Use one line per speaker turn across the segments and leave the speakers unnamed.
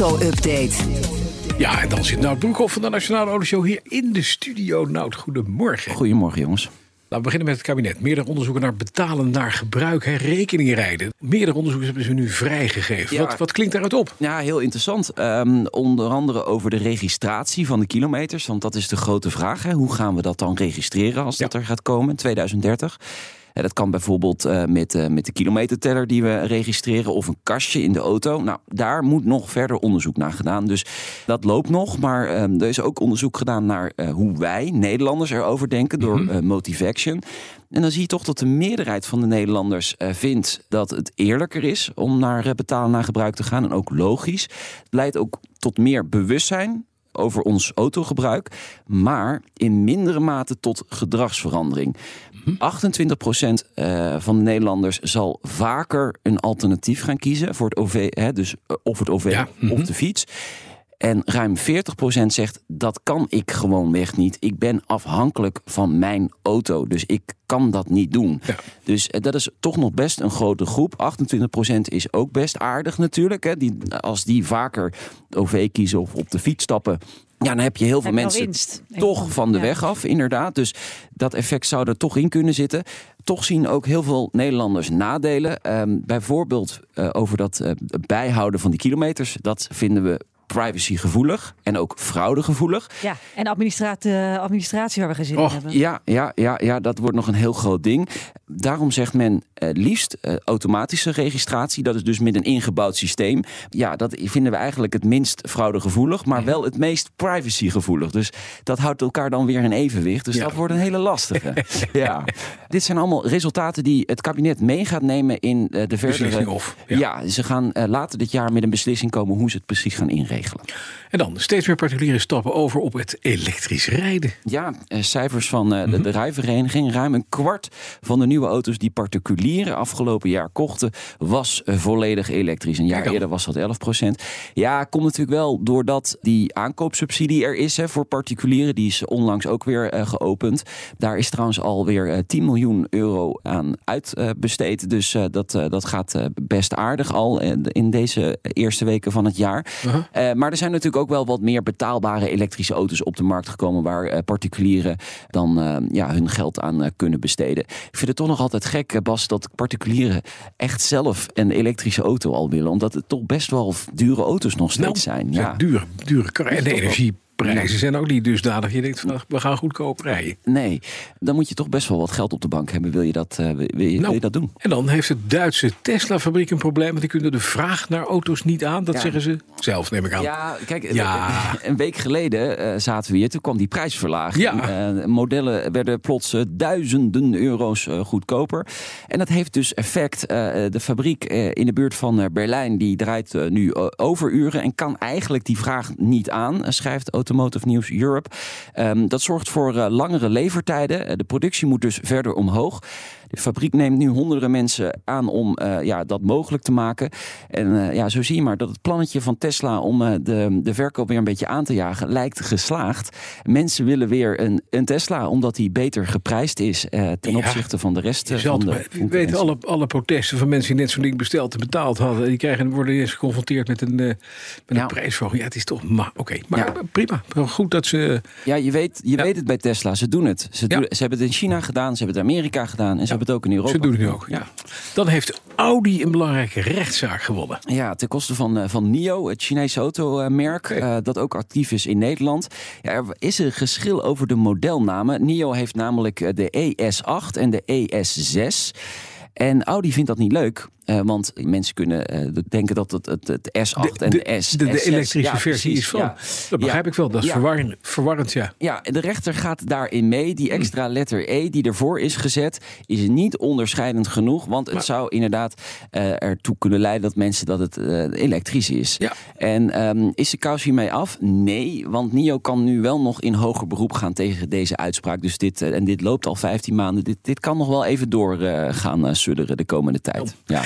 auto-update.
Ja, en dan zit Nout Broekhoff van de Nationale Autoshow hier in de studio. Nout, goedemorgen.
Goedemorgen, jongens.
Laten we beginnen met het kabinet. Meerdere onderzoeken naar betalen naar gebruik en rekening rijden. Meerdere onderzoeken hebben ze nu vrijgegeven.
Ja.
Wat, wat klinkt daaruit op?
Ja, heel interessant. Ehm, onder andere over de registratie van de kilometers. Want dat is de grote vraag. Hè. Hoe gaan we dat dan registreren als
Ja.
dat er gaat komen in 2030? Dat kan bijvoorbeeld eh, met, eh, met de kilometerteller die we registreren of een kastje in de auto. Nou, daar moet nog verder onderzoek naar gedaan. Dus dat loopt nog. Maar ehm, er is ook onderzoek gedaan naar eh, hoe wij, Nederlanders, erover denken door eh, Motivaction. En dan zie je toch dat de meerderheid van de Nederlanders vindt dat het eerlijker is om naar betalen naar gebruik te gaan. En ook logisch. Het leidt ook tot meer bewustzijn over ons autogebruik, maar in mindere mate tot gedragsverandering. 28% eh, van de Nederlanders zal vaker een alternatief gaan kiezen voor het OV, hè, dus eh, of het OV
Ja, mhm.
of de fiets. En ruim 40% zegt dat kan ik gewoonweg niet. Ik ben afhankelijk van mijn auto, dus ik kan dat niet doen.
Ja.
Dus eh, dat is toch nog best een grote groep. 28% is ook best aardig natuurlijk. Hè. Die, als die vaker OV kiezen of op de fiets stappen. Ja, dan heb je heel veel
Heb
mensen
winst.
toch van de
Ja.
weg af, inderdaad. Dus dat effect zou er toch in kunnen zitten. Toch zien ook heel veel Nederlanders nadelen. Ehm, bijvoorbeeld eh, over dat eh, bijhouden van die kilometers. Dat vinden we privacygevoelig en ook fraudegevoelig.
Ja, en administratie, administratie waar we geen zin in
Och,
hebben.
Ja, ja, ja, ja, dat wordt nog een heel groot ding. Daarom zegt men eh, liefst eh, automatische registratie. Dat is dus met een ingebouwd systeem. Ja, dat vinden we eigenlijk het minst fraudegevoelig, maar wel het meest privacygevoelig. Dus dat houdt elkaar dan weer in evenwicht. Dus
Ja.
dat wordt een hele lastige. ja. Dit zijn allemaal resultaten die het kabinet mee gaat nemen in eh, de verdere...
Beslissing of, ja.
Ja. ze gaan eh, later dit jaar met een beslissing komen hoe ze het precies gaan
En dan, steeds meer particulieren stappen over op het elektrisch rijden.
Ja, eh, cijfers van eh, de, de rijvereniging. Ruim een kwart van de nieuwe auto's die particulieren afgelopen jaar kochten, was eh, volledig elektrisch. Een jaar eerder was dat 11 procent. Ja, komt natuurlijk wel doordat die aankoopsubsidie er is hè, voor particulieren. Die is onlangs ook weer geopend. Daar is trouwens alweer eh 10 miljoen euro aan uitbesteed. dus eh, dat, dat gaat best aardig al in deze eerste weken van het jaar. Eh, maar er zijn natuurlijk ook wel wat meer betaalbare elektrische auto's op de markt gekomen. waar eh, particulieren dan eh, ja, hun geld aan kunnen besteden. Ik vind het toch nog altijd gek, Bas, dat particulieren echt zelf een elektrische auto al willen. Omdat het toch best wel dure auto's nog steeds zijn.
Ja,
Ja.
dure. En de
toch
energieprijzen zijn ook niet dusdanig. Je denkt, van, we gaan goedkoop rijden.
Nee, dan moet je toch best wel wat geld op de bank hebben. Wil je dat, eh, wil je, wil
Nou,
je dat doen?
En dan heeft het Duitse Tesla-fabriek een probleem. Want die kunnen de vraag naar auto's niet aan. Dat
Ja.
zeggen ze zelf, neem ik aan.
Ja, kijk,
Ja.
een week geleden eh, zaten we hier. Toen kwam die prijsverlaging.
Ja.
Eh, modellen werden plots eh, duizenden euro's eh, goedkoper. En dat heeft dus effect. Eh, de fabriek eh, in de buurt van eh, Berlijn die draait eh, nu eh, overuren en kan eigenlijk die vraag niet aan, eh, schrijft Automotive News Europe. Ehm, dat zorgt voor eh, langere levertijden. Eh, de productie moet dus verder omhoog. De fabriek neemt nu honderden mensen aan om eh, ja, dat mogelijk te maken. En eh, ja, zo zie je maar dat het plannetje van Tesla om eh, de, de verkoop weer een beetje aan te jagen lijkt geslaagd. Mensen willen weer een, een Tesla omdat die beter geprijsd is ten
Ja.
opzichte van de rest van de
we weten
concurrentie.
alle, alle protesten van mensen die net zo'n ding besteld en betaald hadden. Die krijgen, worden eerst geconfronteerd met een, met
Ja.
een prijsverhoging. Ja, het is toch... Maar, Oké, maar
Ja.
prima. Goed dat ze...
Ja, je weet, je
Ja.
weet het bij Tesla. Ze doen het. Ze,
Ja.
doen, ze hebben het in China gedaan, ze hebben het in Amerika gedaan en ze hebben het ook in Europa.
Ze doen het nu ook. Ja. Dan heeft Audi een belangrijke rechtszaak gewonnen.
Ja, ten koste van, eh, van NIO, het Chinese automerk,
Oké.
eh, dat ook actief is in Nederland. Ja, er is een geschil over de modelnamen. NIO heeft namelijk eh, de ES8 en de ES6. En Audi vindt dat niet leuk. Eh, want mensen kunnen eh, denken dat het, het, het S8 en de, S.
de, de
S6
elektrische
ja,
versie
precies,
is van.
ja.
Dat begrijp
Ja.
ik wel. Dat is verwarrend, verwarrend, ja.
Ja, de rechter gaat daarin mee. Die extra letter E die ervoor is gezet, is niet onderscheidend genoeg. Want het
Maar-
zou inderdaad eh, ertoe kunnen leiden dat mensen dat het elektrisch is.
Ja.
En ehm, is de kous hiermee af? Nee, want NIO kan nu wel nog in hoger beroep gaan tegen deze uitspraak. Dus dit, en dit loopt al 15 maanden. Dit, dit kan nog wel even door eh, gaan sudderen de komende tijd. Ja.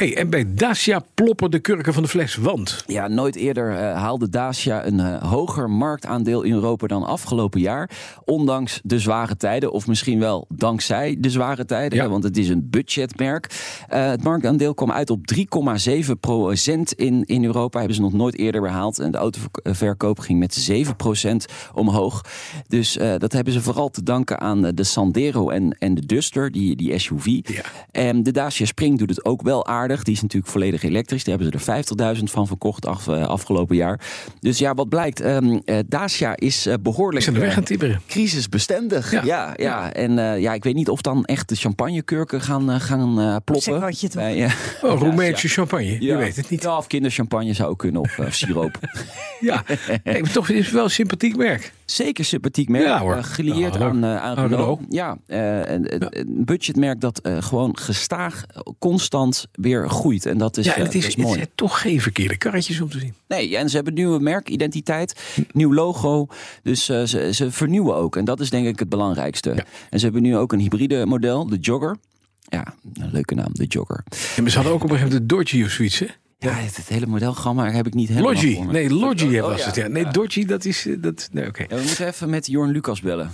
Hey, en bij Dacia ploppen de kurken van de fles, want...
Ja, nooit eerder uh, haalde Dacia een uh, hoger marktaandeel in Europa dan afgelopen jaar. Ondanks de zware tijden, of misschien wel dankzij de zware tijden, ja. want het is een budgetmerk. Uh, het marktaandeel kwam uit op 3,7 procent in, in Europa. Hebben ze nog nooit eerder behaald. En de autoverkoop ging met 7 procent omhoog. Dus dat hebben ze vooral te danken aan de Sandero en, en de Duster, die, die SUV. Ja. En de Dacia Spring doet het ook wel aardig. Die is natuurlijk volledig elektrisch. Daar hebben ze er 50.000 van verkocht af, afgelopen jaar. Dus ja, wat blijkt? Um, Dacia is uh, behoorlijk
is weg aan
crisisbestendig. Ja, ja, ja. En uh, ja, ik weet niet of dan echt de champagnekurken gaan, uh, gaan ploppen.
Zeg wat je toch.
Bij, oh, Roemeense champagne. Je weet het niet.
Ja, of kinderchampagne zou kunnen. Of siroop.
ja, nee, maar toch is het wel een sympathiek merk.
Zeker sympathiek merk. Ja, hoor. gelieerd nou, aan, aan Renault. Renault. Ja, een, een budgetmerk dat gewoon gestaag, constant weer groeit. En dat is,
ja, en het is,
is mooi.
Het zijn toch geen verkeerde karretjes om te zien.
Nee, en ze hebben nieuwe merkidentiteit, nieuw logo. Dus uh, ze, ze, vernieuwen ook. En dat is denk ik het belangrijkste. Ja. En ze hebben nu ook een hybride model, de Jogger. Ja, een leuke naam, de Jogger.
En ze hadden ook op een gegeven moment de Dodge of zoiets, hè?
Ja, het, het, hele modelgamma heb ik niet helemaal
Logi, nee, Logi oh, was het. Ja. Nee, ja. Dodge, dat is... Dat, nee, oké.
Okay. Ja, we moeten even met Jorn Lucas bellen.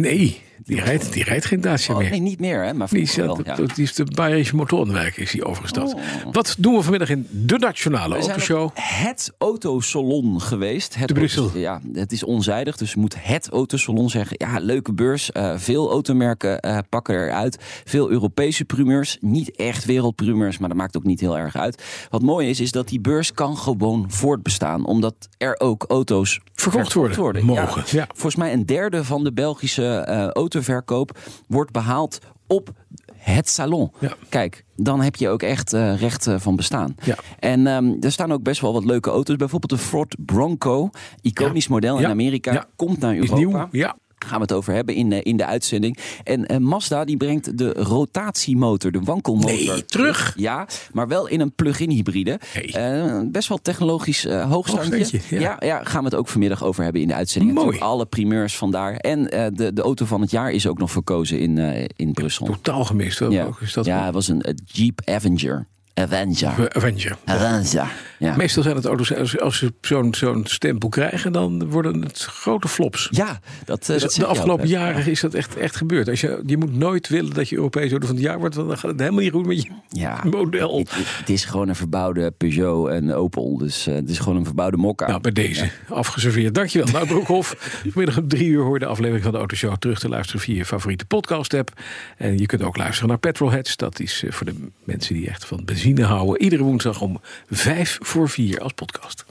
Nee, die rijdt, die rijdt geen Dacia
oh,
meer.
Nee, niet meer, hè? Maar
die,
wel,
ja. die is de Bayerische Motorenwerk is hij overgestapt. Oh. Wat doen we vanmiddag in de Nationale
we
Autoshow?
het autosalon geweest. Het
de Brussel.
ja, het is onzijdig, dus moet het autosalon zeggen. Ja, leuke beurs. Uh, veel automerken uh, pakken eruit. Veel Europese primeurs. Niet echt wereldprimeurs, maar dat maakt ook niet heel erg uit. Wat mooi is, is dat die beurs kan gewoon voortbestaan. Omdat er ook auto's
verkocht worden.
worden.
Mogen. Ja.
Ja. Volgens mij een derde van de Belgische uh, autoverkoop wordt behaald op het salon.
Ja.
Kijk, dan heb je ook echt uh, recht uh, van bestaan.
Ja.
En um, er staan ook best wel wat leuke auto's. Bijvoorbeeld de Ford Bronco, iconisch
ja.
model in Amerika, komt naar Europa.
Is nieuw, ja
gaan we het over hebben in, in de uitzending. En uh, Mazda die brengt de rotatiemotor, de wankelmotor.
Nee, terug.
Ja, maar wel in een plug-in hybride.
Hey.
Uh, best wel technologisch uh, hoogstandje.
hoogstandje ja.
ja. Ja, gaan we het ook vanmiddag over hebben in de uitzending.
Mooi.
Alle primeurs vandaar. En de, de auto van het jaar is ook nog verkozen in, in Brussel.
Totaal gemist.
Ja,
is dat
ja het was een Jeep Avenger. Avenger.
Avenger.
Avenger. Ja.
Meestal zijn het auto's, als, als ze zo'n zo'n stempel krijgen, dan worden het grote flops.
Ja, dat,
dus
dat
de afgelopen jaren is dat echt, echt gebeurd. Als je, je moet nooit willen dat je Europees auto van het jaar wordt, want dan gaat het helemaal niet goed met je
ja.
model.
Het, het, is gewoon een verbouwde Peugeot en Opel. Dus uh, het is gewoon een verbouwde mokka.
Nou, bij deze. Ja. Afgeserveerd. Dankjewel. Nou, Broekhoff. Vanmiddag om drie uur hoor de aflevering van de Autoshow terug te luisteren via je favoriete podcast app. En je kunt ook luisteren naar Petrolheads. Dat is voor de mensen die echt van benzine houden. Iedere woensdag om vijf voor vier als podcast.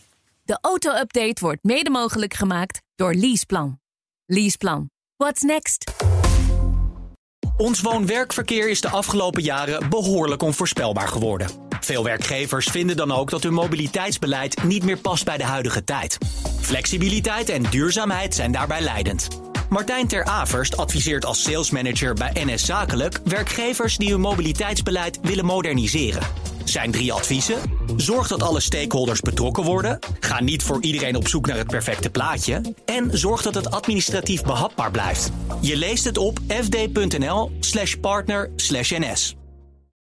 De auto-update wordt mede mogelijk gemaakt door Leaseplan. Leaseplan. What's next?
Ons woon-werkverkeer is de afgelopen jaren behoorlijk onvoorspelbaar geworden. Veel werkgevers vinden dan ook dat hun mobiliteitsbeleid niet meer past bij de huidige tijd. Flexibiliteit en duurzaamheid zijn daarbij leidend. Martijn Ter Averst adviseert als salesmanager bij NS Zakelijk werkgevers die hun mobiliteitsbeleid willen moderniseren. Zijn drie adviezen: zorg dat alle stakeholders betrokken worden, ga niet voor iedereen op zoek naar het perfecte plaatje en zorg dat het administratief behapbaar blijft. Je leest het op fd.nl/partner/ns.